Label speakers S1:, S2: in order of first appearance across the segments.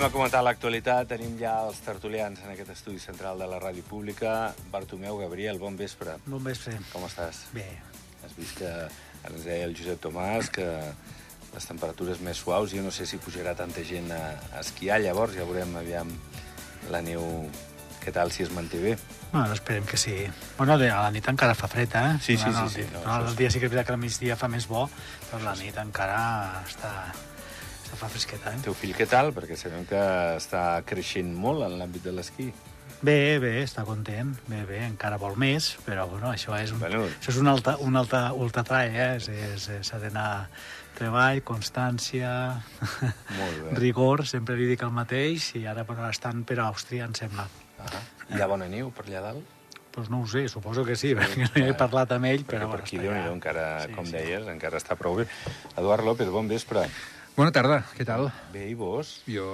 S1: Anem a comentar l'actualitat. Tenim ja els tertulians en aquest estudi central de la Ràdio Pública. Bartomeu, Gabriel, bon vespre.
S2: Bon vespre.
S1: Com estàs?
S2: Bé.
S1: Has vist que ens deia el Josep Tomàs que les temperatures més suaus, jo no sé si pujarà tanta gent a, a esquiar, llavors ja veurem aviam la neu què tal, si es manté bé.
S2: Bueno, esperem que sí. Bueno, de, a la nit encara fa fred, eh?
S1: Sí, sí,
S2: no,
S1: sí, sí, no,
S2: No, el
S1: sí.
S2: dia sí que és veritat que al migdia fa més bo, però la nit encara està fa fresqueta,
S1: El
S2: eh?
S1: teu fill què tal? Perquè sabem que està creixent molt en l'àmbit de l'esquí.
S2: Bé, bé, està content. Bé, bé, encara vol més, però bueno, això és un,
S1: Bueno.
S2: això és un alta, un alta ultratrae, eh? S'ha d'anar treball, constància,
S1: Molt bé.
S2: rigor, sempre li dic el mateix, i ara bueno, estan per Àustria, em sembla.
S1: Ah, hi ha bona neu per allà dalt?
S2: Doncs no ho sé, suposo que sí, perquè no he parlat amb ell,
S1: Perquè
S2: però...
S1: per
S2: bueno,
S1: aquí, déu nhi encara,
S2: Sí,
S1: com
S2: sí.
S1: deies, encara està prou bé. Eduard López, bon vespre.
S3: Bona tarda, què tal?
S1: Bé, i vos?
S3: Jo,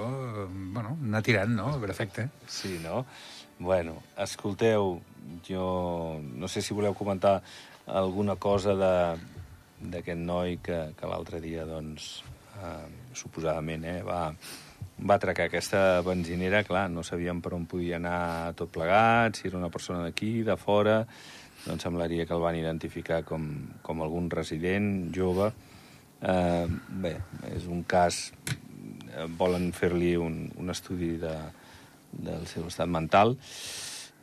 S3: bueno, anar tirant, no? Perfecte.
S1: Sí, no? Bueno, escolteu, jo no sé si voleu comentar alguna cosa de- d'aquest noi que, que l'altre dia, doncs, eh, suposadament, eh, va, va atracar aquesta benzinera. Clar, no sabíem per on podia anar tot plegat, si era una persona d'aquí, de fora... Doncs semblaria que el van identificar com, com algun resident jove. Eh, bé, és un cas... eh, Volen fer-li un, un estudi de, del seu estat mental.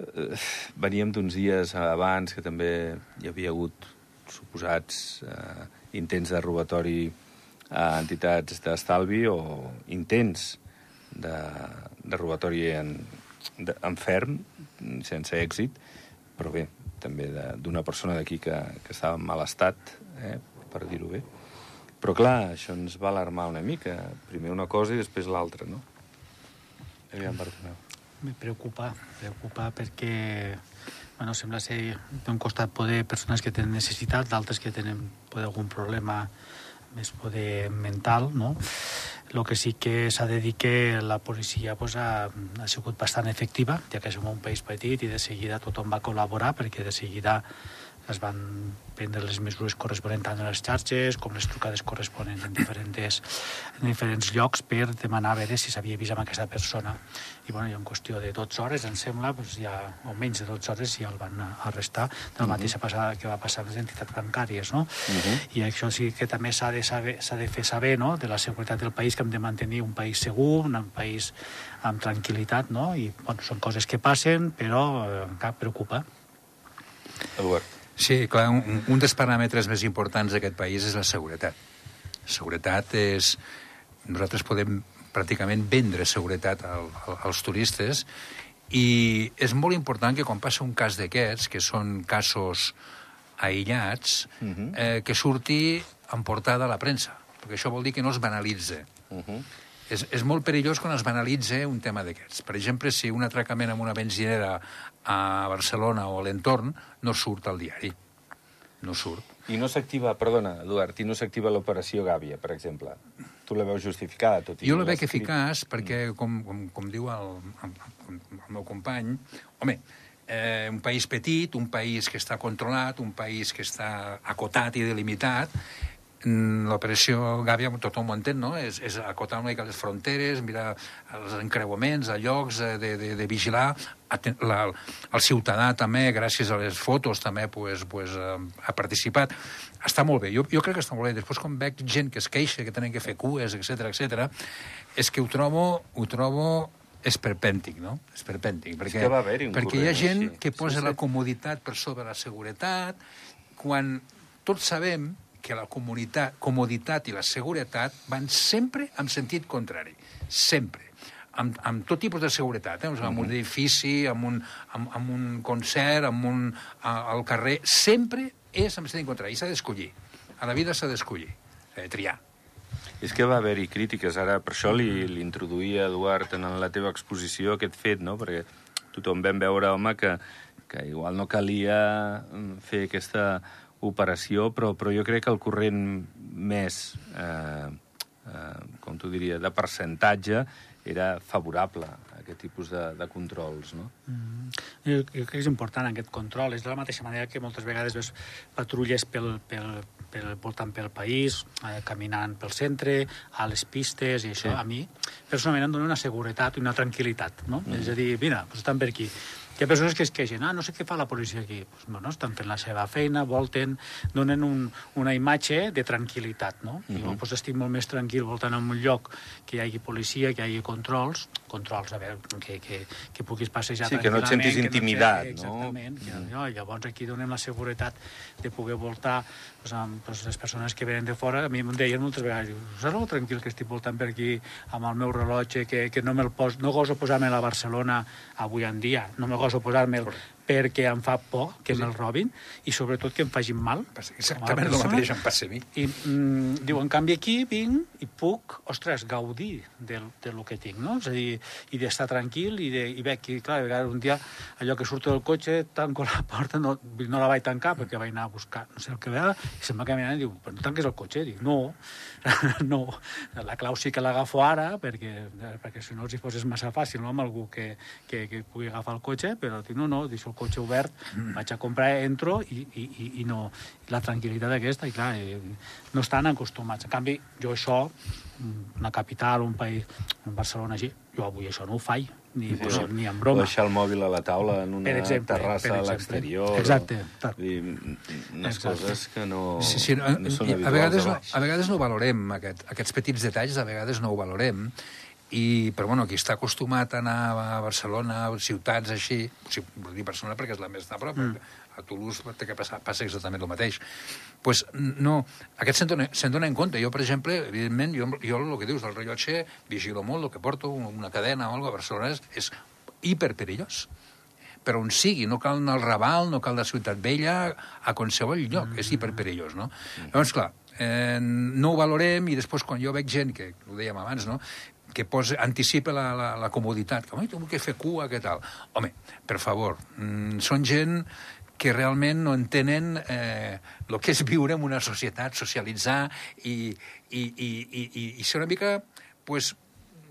S1: Eh, veníem d'uns dies abans que també hi havia hagut suposats eh, intents de robatori a entitats d'estalvi o intents de, de robatori en, de, en ferm, sense èxit, però bé, també d'una persona d'aquí que, que estava en mal estat, eh, per dir-ho bé. Però clar, això ens va alarmar una mica. Primer una cosa i després l'altra, no? Aviam, Bartomeu.
S2: Me preocupa, preocupa perquè bueno, sembla ser d'un costat poder persones que tenen necessitat, d'altres que tenen poder algun problema més poder mental, no? El que sí que s'ha de dir que la policia pues, ha, ha sigut bastant efectiva, ja que som un país petit i de seguida tothom va col·laborar perquè de seguida es van prendre les mesures corresponents tant a les xarxes com les trucades corresponents en diferents, en diferents llocs per demanar a veure si s'havia vist amb aquesta persona. I bueno, ja en qüestió de 12 hores, em sembla, doncs ja, o menys de 12 hores, ja el van arrestar, del mateix passada que va passar amb les entitats bancàries, no?
S1: Mhm.
S2: I això sí que també s'ha de, saber, s'ha de fer saber no? de la seguretat del país, que hem de mantenir un país segur, un país amb tranquil·litat, no? I bueno, són coses que passen, però eh, cap preocupa.
S1: Eduard.
S3: Sí, clar, un, un dels paràmetres més importants d'aquest país és la seguretat. Seguretat és... Nosaltres podem pràcticament vendre seguretat al, al, als turistes i és molt important que quan passa un cas d'aquests, que són casos aïllats,
S1: Mhm.
S3: eh, que surti en portada a la premsa, perquè això vol dir que no es banalitza.
S1: Uh -huh.
S3: És, és molt perillós quan es banalitza un tema d'aquests. Per exemple, si un atracament amb una benzinera a Barcelona o a l'entorn no surt al diari. No surt.
S1: I no s'activa, perdona, Eduard, i no s'activa l'operació Gàbia, per exemple. Tu la veus justificada, tot i
S3: Jo la veig eficaç perquè, com, com, com diu el, el, el meu company, home, eh, un país petit, un país que està controlat, un país que està acotat i delimitat, mm, l'operació Gàbia, tothom ho entén, no? És, és acotar una mica les fronteres, mirar els encreuaments, a llocs eh, de, de, de vigilar, la, el ciutadà també, gràcies a les fotos, també pues, pues, eh, ha participat. Està molt bé, jo, jo crec que està molt bé. Després, quan veig gent que es queixa, que tenen que fer cues, etc etc, és que ho trobo, ho trobo esperpèntic, no? Esperpèntic, perquè,
S1: que va haver-hi un
S3: perquè hi ha gent
S1: així.
S3: que posa
S1: Sí, sí.
S3: la comoditat per sobre la seguretat, quan tots sabem que la comunitat, comoditat i la seguretat van sempre en sentit contrari. Sempre. Amb, amb tot tipus de seguretat, eh? O sigui, amb un edifici, amb un, amb, amb un concert, amb un, a, al carrer... Sempre és en sentit contrari. I s'ha d'escollir. A la vida s'ha d'escollir. S'ha de triar.
S1: És que va haver-hi crítiques, ara per això li, li introduïa, Eduard, en la teva exposició aquest fet, no? Perquè tothom vam veure, home, que, que igual no calia mm, fer aquesta operació, però, però jo crec que el corrent més, eh, eh, com tu diria, de percentatge, era favorable a aquest tipus de, de controls, no?
S2: Mm. Jo, jo crec que és important aquest control. És de la mateixa manera que moltes vegades veus patrulles pel, pel, pel, voltant pel país, eh, caminant pel centre, a les pistes, i això
S1: Sí.
S2: a mi personalment em dona una seguretat i una tranquil·litat, no? Mm. És a dir, mira, doncs estan per aquí. Hi ha persones que es queixen, ah, no sé què fa la policia aquí. Pues, bueno, estan fent la seva feina, volten, donen un, una imatge de tranquil·litat, no? Mm -hmm. Jo pues, estic molt més tranquil voltant en un lloc que hi hagi policia, que hi hagi controls, controls, a veure, que, que, que puguis passejar
S1: Sí, que no et sentis intimidat, no?
S2: Exactament. Que, no? Llavors aquí donem la seguretat de poder voltar pues, amb pues, les persones que venen de fora. A mi em deien moltes vegades, saps lo tranquil que estic voltant per aquí amb el meu rellotge, que, que no, me'l pos, no goso posar-me a Barcelona avui en dia, no me goso posar-me'l perquè em fa por que me'l robin i sobretot que em facin mal.
S3: Exactament el mateix em passa a mi.
S2: I mm, diu, en canvi aquí vinc i puc, ostres, gaudir del, de lo que tinc, no? És a dir, i d'estar tranquil i, de, i veig que, clar, a vegades un dia allò que surto del cotxe, tanco la porta, no, no la vaig tancar perquè vaig anar a buscar no sé el que veia, i se'n va caminant i diu, però no tanques el cotxe? Dic, no, no, la clau sí que l'agafo ara perquè, perquè si no els hi poses massa fàcil, no?, amb algú que, que, que pugui agafar el cotxe, però dic, no, no, deixo el cotxe obert, vaig a comprar, entro i, i, i, i no, la tranquil·litat aquesta, i clar, eh, no estan acostumats. En canvi, jo això, una capital, un país, un Barcelona així, jo avui això no ho faig, ni, sí,
S1: Sí,
S2: ni en
S1: O
S2: broma.
S1: deixar el mòbil a la taula en una
S2: Per exemple,
S1: terrassa
S2: per
S1: a
S2: exemple.
S1: l'exterior.
S2: Exacte.
S1: O, dir, unes
S2: Exacte.
S1: coses que no,
S3: Sí, sí, no,
S1: no són
S3: i
S1: habituals
S3: a, vegades,
S1: a
S3: no, a vegades no valorem, aquest, aquests petits detalls, a vegades no ho valorem, i, però bueno, qui està acostumat a anar a Barcelona, a ciutats així, sí, vull dir Barcelona perquè és la més a prop, mm. a Toulouse té que passar, passa exactament el mateix, pues, no, aquest se'n dona, se dona en compte. Jo, per exemple, evidentment, jo, jo el que dius del rellotge, vigilo molt el que porto, una cadena o alguna cosa, a Barcelona és, és hiperperillós per on sigui, no cal anar al Raval, no cal la Ciutat Vella, a qualsevol lloc, mm. és hiperperillós, no? Mm. Llavors, clar, eh, no ho valorem i després quan jo veig gent, que ho dèiem abans, no?, que posa, anticipa la, la, la comoditat, que, tinc que fer cua, què tal? Home, per favor, mm, són gent que realment no entenen eh, que és viure en una societat, socialitzar i, i, i, i, i, i ser una mica pues,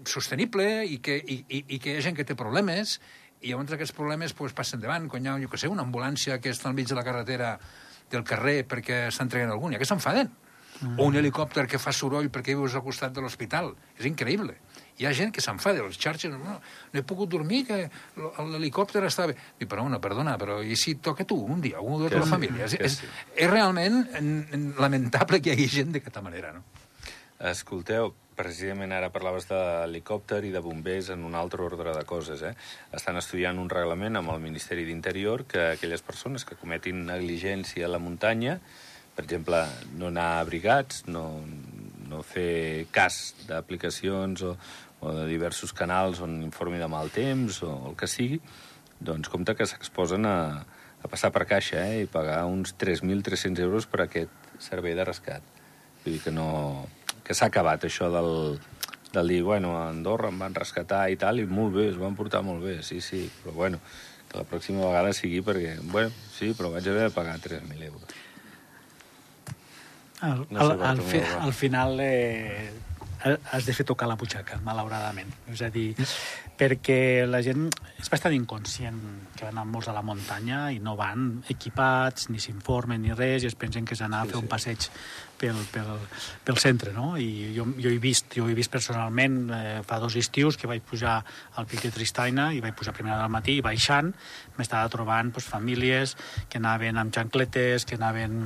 S3: sostenible i que, i, i, i que hi ha gent que té problemes i llavors aquests problemes pues, passen davant. Quan hi ha, jo què sé, una ambulància que està al mig de la carretera del carrer perquè està entregant algú, n'hi ha que s'enfaden. Mm. O un helicòpter que fa soroll perquè vius al costat de l'hospital. És increïble. Hi ha gent que s'enfada, les xarxes, no, no he pogut dormir, que l'helicòpter estava... Dic, però una, perdona, però i si toca tu un dia, un de la
S1: sí,
S3: família? És, és,
S1: sí.
S3: és realment en- en- lamentable que hi hagi gent d'aquesta manera, no?
S1: Escolteu, precisament ara parlaves d'helicòpter i de bombers en un altre ordre de coses. Eh? Estan estudiant un reglament amb el Ministeri d'Interior que aquelles persones que cometin negligència a la muntanya, per exemple, no anar abrigats, no, no fer cas d'aplicacions o, o de diversos canals on informi de mal temps o el que sigui, doncs compte que s'exposen a, a passar per caixa eh? i pagar uns 3.300 euros per aquest servei de rescat. Vull dir que no que s'ha acabat això del, del dir, bueno, a Andorra em van rescatar i tal, i molt bé, es van portar molt bé, sí, sí, però bueno, que la pròxima vegada sigui perquè, bueno, sí, però vaig haver de pagar 3.000 euros.
S2: Al,
S1: No
S2: al, fi, al final eh, has de fer tocar la butxaca, malauradament. És a dir, perquè la gent és bastant inconscient que van molts a la muntanya i no van equipats, ni s'informen ni res, i es pensen que és anar
S1: Sí,
S2: a fer
S1: sí.
S2: un passeig pel, pel, pel centre, no? I jo, jo he vist, jo he vist personalment eh, fa dos estius que vaig pujar al Pic de Tristaina i vaig pujar a primera del matí i baixant m'estava trobant pues, famílies que anaven amb xancletes, que anaven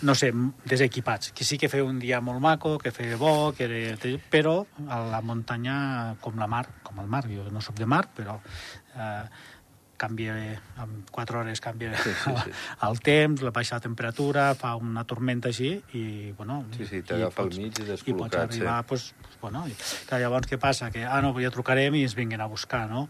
S2: no sé, desequipats, que sí que feia un dia molt maco, que feia bo, que era... però a la muntanya com la mar, com el mar, jo no sóc de mar, però eh, canvia, en 4 hores canvia
S1: Sí, sí, sí.
S2: el temps, la baixa la temperatura, fa una tormenta així i, bueno...
S1: Sí, sí, t'agafa al mig i
S2: I pots
S1: descol·locat, sí.
S2: arribar, pues, bueno, i, clar, llavors què passa? Que, ah, no, ja trucarem i ens vinguin a buscar, no?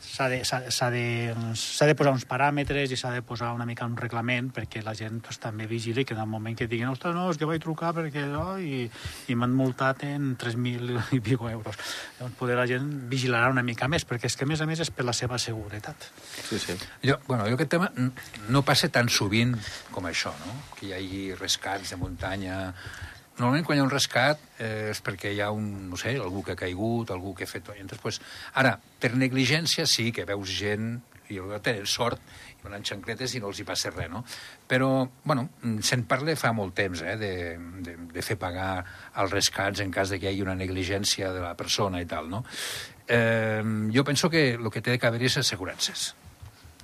S2: S'ha de, de, de posar uns paràmetres i s'ha de posar una mica un reglament perquè la gent pues, també vigili que en el moment que diguin ostres, no, és que vaig trucar perquè no, i, i m'han multat en 3.000 i pico euros. Llavors poder la gent vigilarà una mica més perquè és que a més a més és per la seva seguretat.
S1: Sí, sí.
S3: Jo, bueno, jo aquest tema no passa tan sovint com això, no? Que hi hagi rescats de muntanya... normalment quan hi ha un rescat eh, és perquè hi ha un, no sé, algú que ha caigut, algú que ha fet... I després, ara, per negligència sí que veus gent i tenen sort i van en xancletes i no els hi passa res, no? Però, bueno, se'n parla fa molt temps, eh, de, de, de fer pagar els rescats en cas de que hi hagi una negligència de la persona i tal, no? Eh, jo penso que el que té que haver és assegurances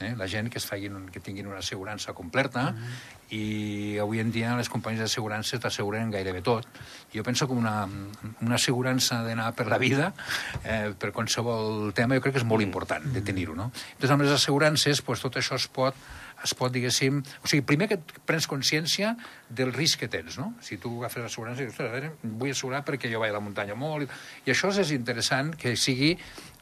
S3: eh? la gent que, es facin, que tinguin una assegurança completa mhm. -huh. i avui en dia les companyies d'assegurances t'asseguren gairebé tot. Jo penso que una, una assegurança d'anar per la vida, eh, per qualsevol tema, jo crec que és molt important de tenir-ho. No? Entonces, amb les assegurances, pues, tot això es pot es pot, diguéssim... O sigui, primer que prens consciència del risc que tens, no? Si tu agafes l'assegurança i dius, a veure, vull assegurar perquè jo vaig a la muntanya molt... I això és interessant que sigui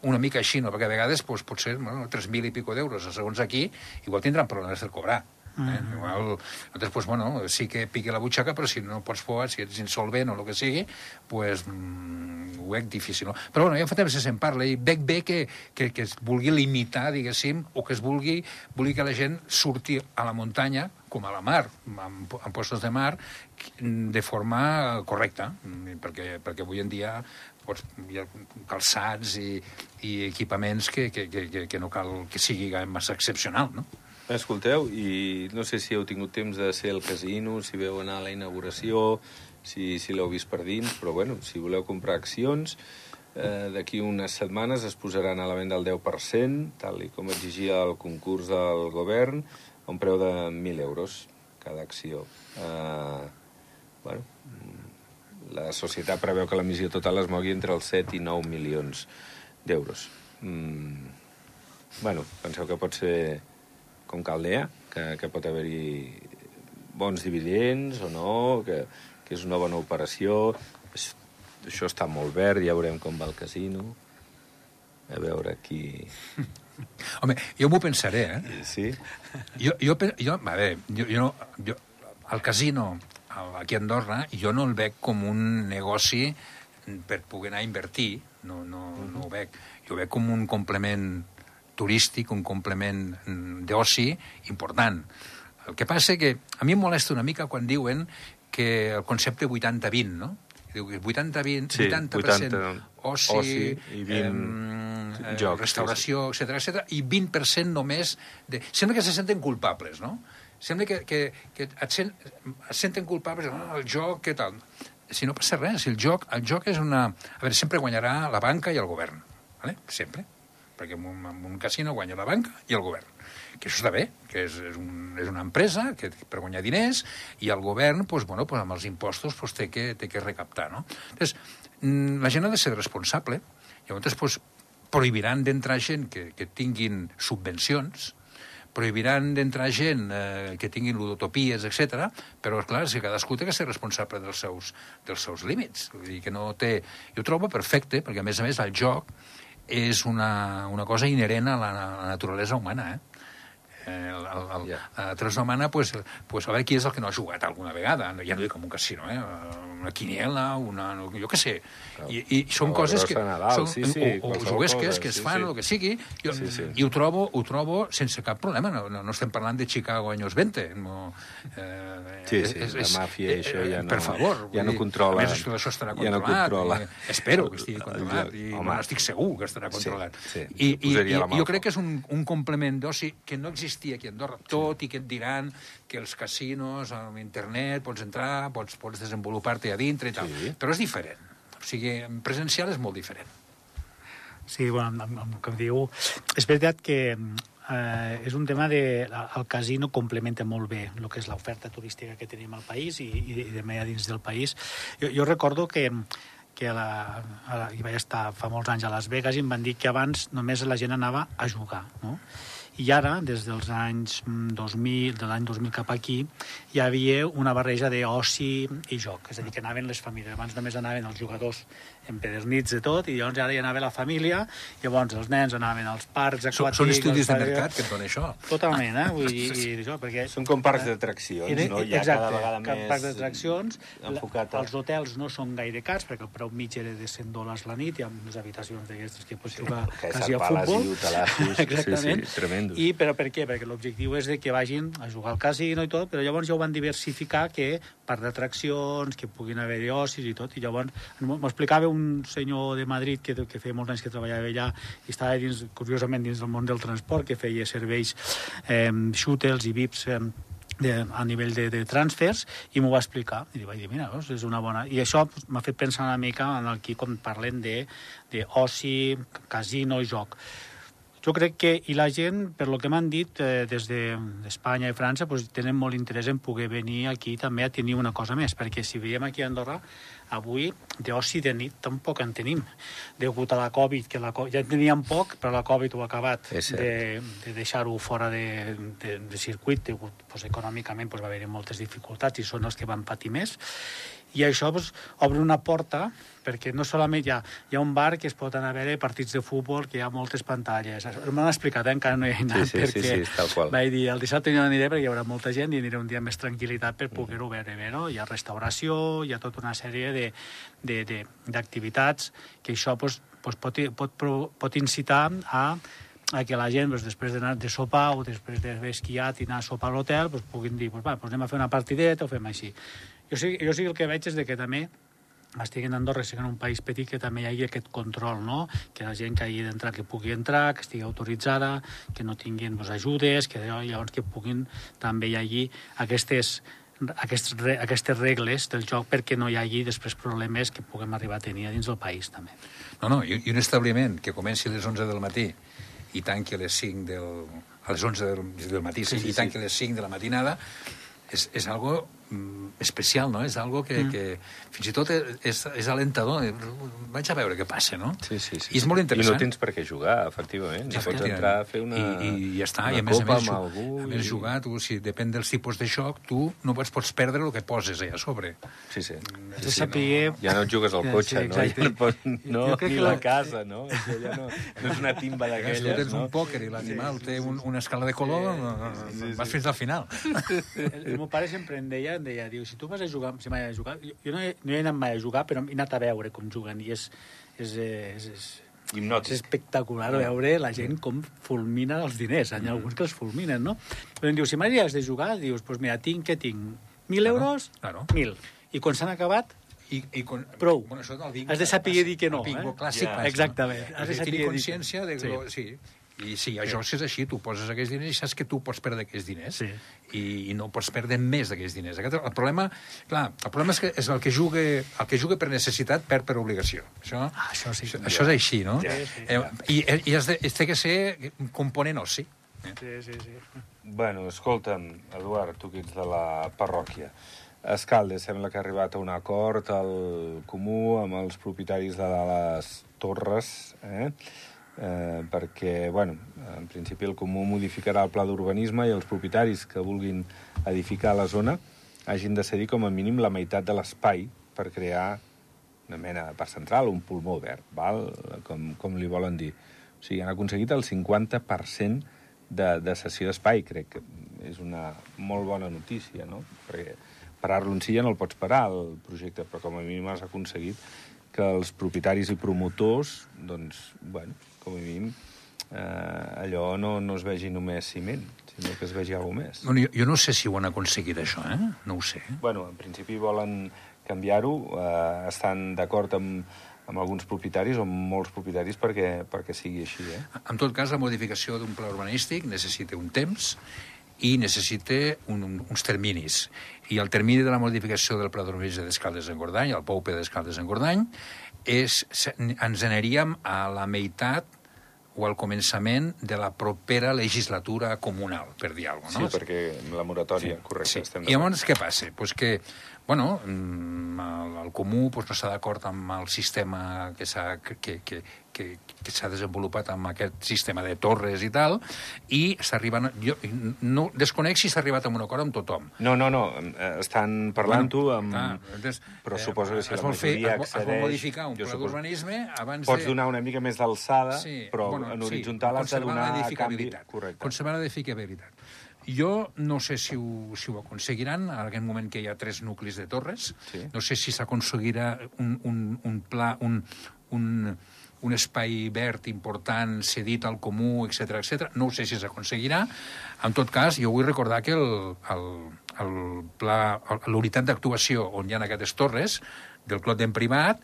S3: una mica així, no? Perquè a vegades doncs, pot ser bueno, 3.000 i pico d'euros, segons aquí, igual tindran problemes de cobrar. Eh? Uh -huh. Igual, entonces, pues, bueno, sí que piqui la butxaca, però si no pots poder, si ets insolvent o el que sigui, pues, mm, ho veig difícil. No? Però bueno, ja fa temps que se'n parla i veig bé que, que, que es vulgui limitar, diguéssim, o que es vulgui, vulgui que la gent surti a la muntanya, com a la mar, en, en postos de mar, de forma correcta, perquè, perquè avui en dia pots, hi ha calçats i, i equipaments que, que, que, que no cal que sigui massa excepcional, no?
S1: Escolteu, i no sé si heu tingut temps de ser al casino, si veu anar a la inauguració, si, si l'heu vist per dins, però bueno, si voleu comprar accions, eh, d'aquí unes setmanes es posaran a la venda el 10%, tal i com exigia el concurs del govern, a un preu de 1.000 euros cada acció. Eh, bueno, la societat preveu que l'emissió total es mogui entre els 7 i 9 milions d'euros. Mm, bueno, penseu que pot ser com Caldea, que, que pot haver-hi bons dividends o no, que, que és una bona operació. Això està molt verd, ja veurem com va el casino. A veure qui...
S3: Home, jo m'ho pensaré, eh?
S1: Sí?
S3: Jo, jo, jo, a veure, jo, jo, no, jo, el casino aquí a Andorra jo no el veig com un negoci per poder anar a invertir, no, no, no ho veig. Jo ho veig com un complement turístic, un complement mm, d'oci important. El que passa que a mi em molesta una mica quan diuen que el concepte 80-20, no? Diu que 80-20, sí, 80%, 80 oci, oci i 20 eh, jocs, restauració, sí, etc etc i 20% només de... Sembla que se senten culpables, no? Sembla que, que, que et, sent, et senten culpables, oh, el joc, què tal? Si no passa res, si el joc, el joc és una... A veure, sempre guanyarà la banca i el govern, ¿vale? sempre perquè en un, en un casino guanya la banca i el govern. Que això està bé, que és, és, un, és una empresa que, per guanyar diners i el govern, pues, bueno, pues, amb els impostos pues, té, que, té que recaptar. No? Entonces, mm, la gent ha de ser responsable, llavors pues, prohibiran d'entrar gent que, que tinguin subvencions, prohibiran d'entrar gent eh, que tinguin ludotopies, etc. però, clar, si cadascú té que ser responsable dels seus, dels seus límits. Vull dir que no té... Jo ho trobo perfecte, perquè, a més a més, el joc és una, una cosa inherent a la, a la naturalesa humana, eh? Eh, el, el, el, yeah. la naturalesa humana, pues, pues, a veure qui és el que no ha jugat alguna vegada, ja no dic com un casino, eh? una quiniela, una, jo què sé. I, i són o coses que...
S1: Nadal, són, sí, sí,
S3: o, o juguesques que es fan, sí, sí. o que sigui. Jo, sí, sí. I ho trobo, ho trobo sense cap problema. No, no, no estem parlant de Chicago anys 20. No,
S1: eh, sí, sí, és, és, la màfia i això ja no...
S3: Per favor.
S1: Ja no controla.
S3: A més, això, això estarà controlat. Ja no controla. I, espero que estigui controlat. I, Home, bueno, estic segur que estarà controlat. Sí, sí, I, i, i jo crec que és un, un complement d'oci que no existia aquí a Andorra, tot i que et diran que els casinos, amb internet, pots entrar, pots, pots desenvolupar-te a dintre i tal. Sí. Però és diferent. O sigui, presencial és molt diferent.
S2: Sí, bueno, amb, amb, com diu, és veritat que eh, és un tema de... El casino complementa molt bé el que és l'oferta turística que tenim al país i, i, i de a dins del país. Jo, jo recordo que que a la, a la, hi vaig estar fa molts anys a Las Vegas i em van dir que abans només la gent anava a jugar, no? I ara, des dels anys 2000, mm, de l'any 2000 cap aquí, hi havia una barreja d'oci i joc. És a dir, que anaven les famílies. Abans només anaven els jugadors empedernits de tot, i llavors ara hi anava la família, i llavors els nens anaven als parcs aquàtics...
S3: Són estudis de mercat que et donen això.
S2: Totalment, eh? Vull dir, i això, perquè...
S1: Són com parcs d'atraccions, no?
S2: Ja exacte, cada vegada més... parcs d'atraccions. Enfocat a... Els hotels no són gaire cars, perquè el preu mig era de 100 dòlars la nit, hi ha unes habitacions d'aquestes que pots jugar sí, quasi a futbol.
S1: I. Exactament. Sí, sí, tremendo tremendo.
S2: I, però per què? Perquè l'objectiu és de que vagin a jugar al casino i tot, però llavors ja ho van diversificar que part d'atraccions, que puguin haver-hi ocis i tot, i llavors m'ho explicava un senyor de Madrid que, que feia molts anys que treballava allà i estava dins, curiosament dins del món del transport, que feia serveis eh, shuttles i VIPs eh, de, a nivell de, de transfers i m'ho va explicar i vaig dir, mira, és una bona... I això pues, m'ha fet pensar una mica en el que parlem de, de oci, casino i joc. Jo crec que, i la gent, per lo que m'han dit eh, des d'Espanya de, i França, pues, tenen molt interès en poder venir aquí també a tenir una cosa més, perquè si veiem aquí a Andorra, avui d'oci de nit tampoc en tenim, degut a la Covid, que la, ja en teníem poc, però la Covid ho ha acabat de, de deixar-ho fora de, de, de circuit, degut, pues, econòmicament pues, va haver-hi moltes dificultats i són els que van patir més, i això pues, obre una porta perquè no solament hi ha, hi ha un bar que es pot anar a veure partits de futbol, que hi ha moltes pantalles. M'han explicat, eh? encara no hi he anat,
S1: sí, sí,
S2: perquè
S1: sí, sí, tal qual.
S2: vaig dir, el dissabte no aniré perquè hi haurà molta gent i aniré un dia més tranquil·litat per poder-ho veure bé, no? Hi ha restauració, hi ha tota una sèrie d'activitats que això pues, pues, pot, pot, pot incitar a a que la gent, doncs, després d'anar de sopar o després d'haver esquiat i anar a sopar a l'hotel, doncs, puguin dir, doncs, va, doncs anem a fer una partideta o fem així. Jo sí, jo sí el que veig és de que també estigui en Andorra, sigui en un país petit, que també hi hagi aquest control, no? que la gent que hagi d'entrar que pugui entrar, que estigui autoritzada, que no tinguin doncs, ajudes, que llavors que puguin també hi hagi aquestes, aquestes, aquestes regles del joc perquè no hi hagi després problemes que puguem arribar a tenir dins del país també.
S3: No, no, i, i un establiment que comenci a les 11 del matí i tanqui a les 5 del, a les 11 del, del matí sí, sí, i tanqui sí. a les 5 de la matinada és, és algo especial, no? És algo que, mm. que fins i tot és, és alentador. Vaig a veure què passa, no?
S1: Sí, sí, sí.
S3: I és molt interessant.
S1: I no tens per què jugar, efectivament. Ja, pots entrar a fer una,
S3: I, i ja està.
S1: una
S3: I a més,
S1: copa
S3: a més,
S1: amb algú.
S3: A més,
S1: i...
S3: jugar, tu, si depèn dels tipus de joc, tu no pots, pots perdre el que poses allà a sobre.
S1: Sí, sí.
S2: sí, sí no...
S1: Ja no et jugues al cotxe,
S2: sí,
S1: no? Ja no, pots, no ni
S2: que
S1: la
S2: la...
S1: casa, no? Això ja no, no és una timba d'aquelles,
S3: no? Tu tens
S1: no?
S3: un pòquer i l'animal sí, sí, té un, una escala de color, sí, sí, sí, vas fins al final.
S2: El, el meu pare sempre em deia, em deia, diu, si tu vas a jugar, si mai a jugar, jo, jo no, he, no he anat mai a jugar, però he anat a veure com juguen, i és, és, és, és,
S1: Hipnòtic.
S2: és espectacular veure la gent com fulmina els diners. Hi ha alguns que els fulminen, no? Però em diu, si mai has de jugar, dius, doncs pues mira, tinc, què tinc? 1.000 euros?
S3: Claro.
S2: 1.000. I quan s'han acabat,
S3: i, i con,
S2: Prou.
S3: Bueno, això del bingo
S2: Has de saber dir que no,
S3: El bingo
S2: eh?
S3: clàssic.
S1: Ja.
S3: passa,
S2: Exactament. Has de
S3: Has de
S2: saber
S3: tenir
S2: dir-
S3: consciència de...
S2: Sí.
S3: Sí. sí. I sí, això és així, tu poses aquells diners i saps que tu pots perdre aquells diners
S2: Sí.
S3: i, i no pots perdre més d'aquells diners. Aquest, el problema, clar, el problema és que és el que juga, el que juga per necessitat perd per obligació. Això,
S2: Ah, això sí.
S3: això, això és així, no?
S1: Ja,
S2: sí,
S3: eh, I, i has de, has de que ser un component oci.
S2: Sí, sí, sí.
S1: Bueno, escolta'm, Eduard, tu que ets de la parròquia. Escalde, sembla que ha arribat a un acord al comú amb els propietaris de les torres, eh? Eh, perquè, bueno, en principi el comú modificarà el pla d'urbanisme i els propietaris que vulguin edificar la zona hagin de cedir com a mínim la meitat de l'espai per crear una mena de parc central, un pulmó verd, val? Com, com li volen dir. O sigui, han aconseguit el 50% de, de cessió d'espai, crec que és una molt bona notícia, no? Perquè parar-lo en si ja no el pots parar, el projecte, però com a mínim has aconseguit que els propietaris i promotors, doncs, bueno, com a mínim, eh, allò no, no es vegi només ciment, sinó que es vegi alguna més.
S3: Bueno, jo, jo no sé si ho han aconseguit, això, eh? No ho sé.
S1: Bueno, en principi volen canviar-ho, eh, estan d'acord amb, amb alguns propietaris, o amb molts propietaris, perquè, perquè sigui així, eh?
S3: En tot cas, la modificació d'un pla urbanístic necessita un temps i necessita un, un, uns terminis. I el termini de la modificació del pla d'urbanisme d'Escaldes en Gordany, el POUP d'Escaldes en Gordany, és, ens aniríem a la meitat o al començament de la propera legislatura comunal, per dir alguna cosa, no?
S1: Sí, perquè la moratòria, correcte,
S3: Sí.
S1: estem
S3: I llavors què passa? Pues que, bueno, mm, el, el comú pues, no està d'acord amb el sistema que que, que, que, que, s'ha desenvolupat amb aquest sistema de torres i tal, i s'arriba... Jo no, desconec si s'ha arribat a un acord amb tothom.
S1: No, no, no, eh, estan parlant-ho amb...
S3: clar, entonces,
S1: però
S3: eh,
S1: suposo que si la
S3: vol fer-
S1: majoria
S3: es vol-
S1: accedeix...
S3: modificar un pla
S1: suposo-
S3: d'urbanisme abans
S1: Pots
S3: de...
S1: donar una mica més d'alçada, però
S3: bueno,
S1: en horitzontal has de donar a canvi... Correcte.
S3: Conservar l'edificabilitat. Jo no sé si ho, si ho aconseguiran, en aquest moment que hi ha tres nuclis de torres,
S1: Sí.
S3: no sé si s'aconseguirà un, un, un pla, un, un, un espai verd important cedit al comú, etc etc. No sé si s'aconseguirà. En tot cas, jo vull recordar que el, el, el pla, l'unitat d'actuació on hi ha aquestes torres del Clot d'en Privat,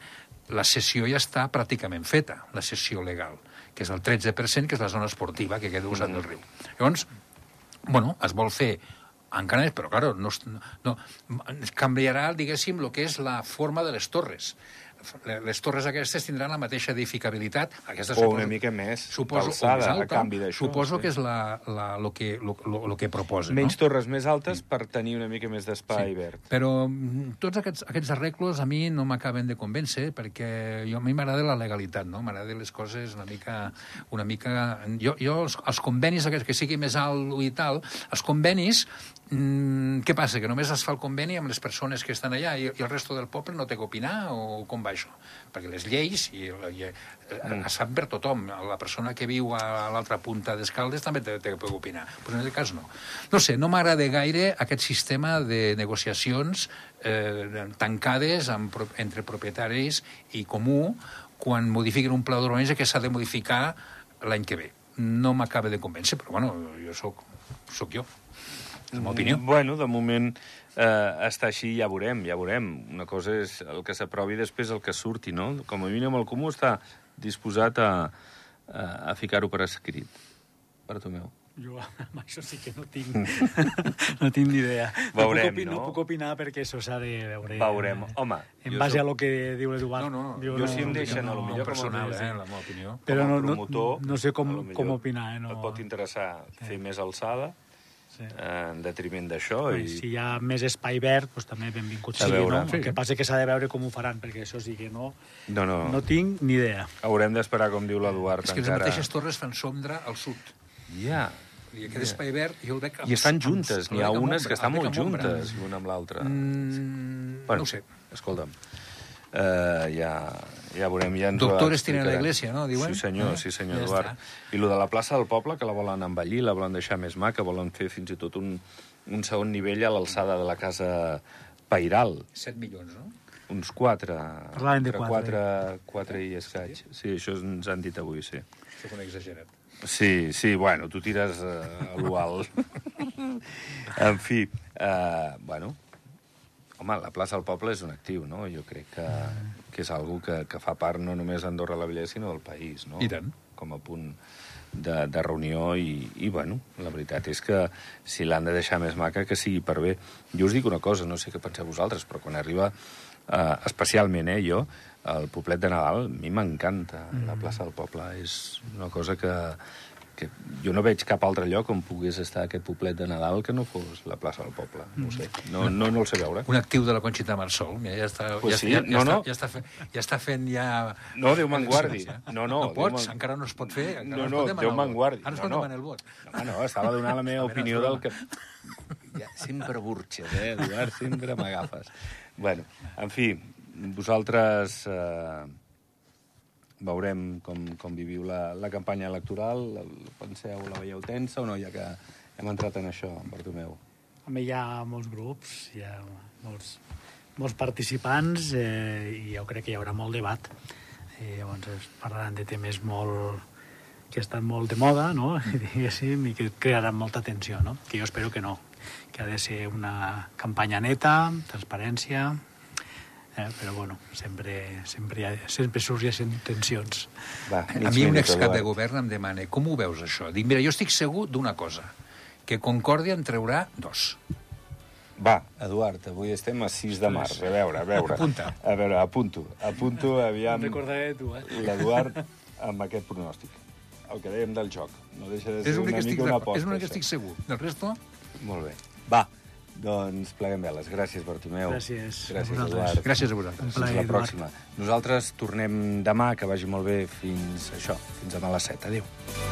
S3: la sessió ja està pràcticament feta, la sessió legal, que és el 13%, que és la zona esportiva que queda usant del riu. Llavors, bueno, es vol fer encara més, però, claro, no, no, canviarà, diguéssim, el que és la forma de les torres les torres aquestes tindran la mateixa edificabilitat. Aquesta,
S1: o una mica més suposo, alçada, més alta, a canvi d'això.
S3: Suposo sí. que és la, la, lo, que, lo, lo, lo que proposen.
S1: Menys
S3: no?
S1: torres més altes per tenir una mica més d'espai sí. verd.
S3: Però mm, tots aquests, aquests arreglos a mi no m'acaben de convèncer perquè jo, a mi m'agrada la legalitat, no? M'agrada les coses una mica... Una mica... Jo, jo els, els convenis aquests que sigui més alt i tal, els convenis Mm, què passa? Que només es fa el conveni amb les persones que estan allà i, i el resto del poble no té que opinar o com va això? Perquè les lleis i, i, eh, mm. fan per tothom. La persona que viu a l'altra punta d'Escaldes també té, té que opinar. Però en aquest cas no. No sé, no m'agrada gaire aquest sistema de negociacions eh, tancades amb, entre propietaris i comú quan modifiquen un pla d'urbanisme que s'ha de modificar l'any que ve. No m'acaba de convèncer, però bueno, jo sóc, sóc jo la meva opinió.
S1: Bueno, de moment eh, està així, ja veurem, ja veurem. Una cosa és el que s'aprovi després el que surti, no? Com a mínim el comú està disposat a, a, a ficar-ho per escrit. Bartomeu.
S2: Jo amb això sí que no tinc, no tinc ni idea.
S1: Veurem,
S2: no puc,
S1: no?
S2: no puc opinar perquè això s'ha de veure.
S1: Veurem. Home,
S2: en base soc... a lo que diu l'Eduard.
S3: No, no,
S1: jo, jo si em deixen, no, a lo millor
S3: personal, eh, la meva opinió.
S2: Però no, no, no sé com, com opinar. Eh, no.
S1: Et pot interessar fer més alçada, sí. en detriment d'això.
S2: I... Si hi ha més espai verd, doncs també benvingut sigui, veure. no? Sí. El que passa que s'ha de veure com ho faran, perquè això sí que no, no, no. no tinc ni idea.
S1: Haurem d'esperar, com diu l'Eduard,
S3: És que encara... les mateixes torres fan sombra al sud.
S1: Ja. Yeah.
S3: I aquest espai verd jo el veig...
S1: I estan juntes, n'hi ha unes que estan molt juntes, l'una amb l'altra.
S3: Mm, bueno, no ho sé.
S1: Escolta'm, uh, ja, ja veurem. Ja ens
S3: Doctores tienen la iglesia, no? Diuen?
S1: Sí, senyor, eh? sí, senyor, ja Eduard. Està. I lo de la plaça del poble, que la volen embellir, la volen deixar més maca, volen fer fins i tot un, un segon nivell a l'alçada de la casa Pairal.
S3: 7 milions, no?
S1: Uns 4.
S2: Parlàvem de 4.
S1: 4, 4 i escaig. Sí, això ens han dit avui, sí.
S3: Soc un exagerat.
S1: Sí, sí, bueno, tu tires uh, a l'ual. en fi, uh, bueno, home, la plaça del poble és un actiu, no? Jo crec que, que és algo que, que fa part no només d'Andorra la Vella, sinó del país, no?
S3: I tant.
S1: Com a punt de, de reunió i, i, bueno, la veritat és que si l'han de deixar més maca, que sigui per bé. Jo us dic una cosa, no sé què penseu vosaltres, però quan arriba, eh, especialment eh, jo, el poblet de Nadal, a mi m'encanta mm. la plaça del poble. És una cosa que, que jo no veig cap altre lloc on pogués estar aquest poblet de Nadal que no fos la plaça del poble. No ho sé. No, no, no el sé veure.
S3: Un actiu de la Conxita Marsol. Mira, ja està,
S1: pues
S3: ja,
S1: sí,
S3: ja,
S1: no,
S3: ja,
S1: no.
S3: Està, ja, està fent, ja està fent ja...
S1: No, Déu me'n guardi. No, no,
S3: no pots, encara no es pot fer.
S1: No, no, Déu me'n guardi.
S3: Ara es
S1: pot
S3: no, no. el vot.
S1: No, no, estava donant la meva opinió del que... Ja, sempre burxes, eh, Eduard? Sempre m'agafes. Bueno, en fi, vosaltres... Eh, veurem com, com viviu la, la campanya electoral. Penseu, la veieu tensa o no, ja que hem entrat en això, Bartomeu?
S2: Home, hi ha molts grups, hi ha molts, molts participants eh, i jo crec que hi haurà molt debat. I llavors es parlaran de temes molt que estan molt de moda, no? diguéssim, i que crearan molta tensió, no? que jo espero que no, que ha de ser una campanya neta, transparència, eh? però bueno, sempre, sempre, ha, sempre sorgeixen tensions.
S3: Va, a mi un excap de govern em demana com ho veus això? Dic, mira, jo estic segur d'una cosa, que Concòrdia en traurà dos.
S1: Va, Eduard, avui estem a 6 de març. A veure, a veure.
S3: Apunta.
S1: A veure, apunto. Apunto, aviam...
S2: Recordaré tu, eh?
S1: L'Eduard amb aquest pronòstic. El que dèiem del joc. No deixa de ser una mica una aposta.
S3: És una que estic segur. Del resto...
S1: Molt bé. Va, doncs pleguem veles. Gràcies, Bartomeu.
S2: Gràcies.
S1: Gràcies, a Eduard.
S3: Gràcies a vosaltres.
S1: Fins la pròxima. Nosaltres tornem demà, que vagi molt bé, fins això, fins demà a les 7. Adéu.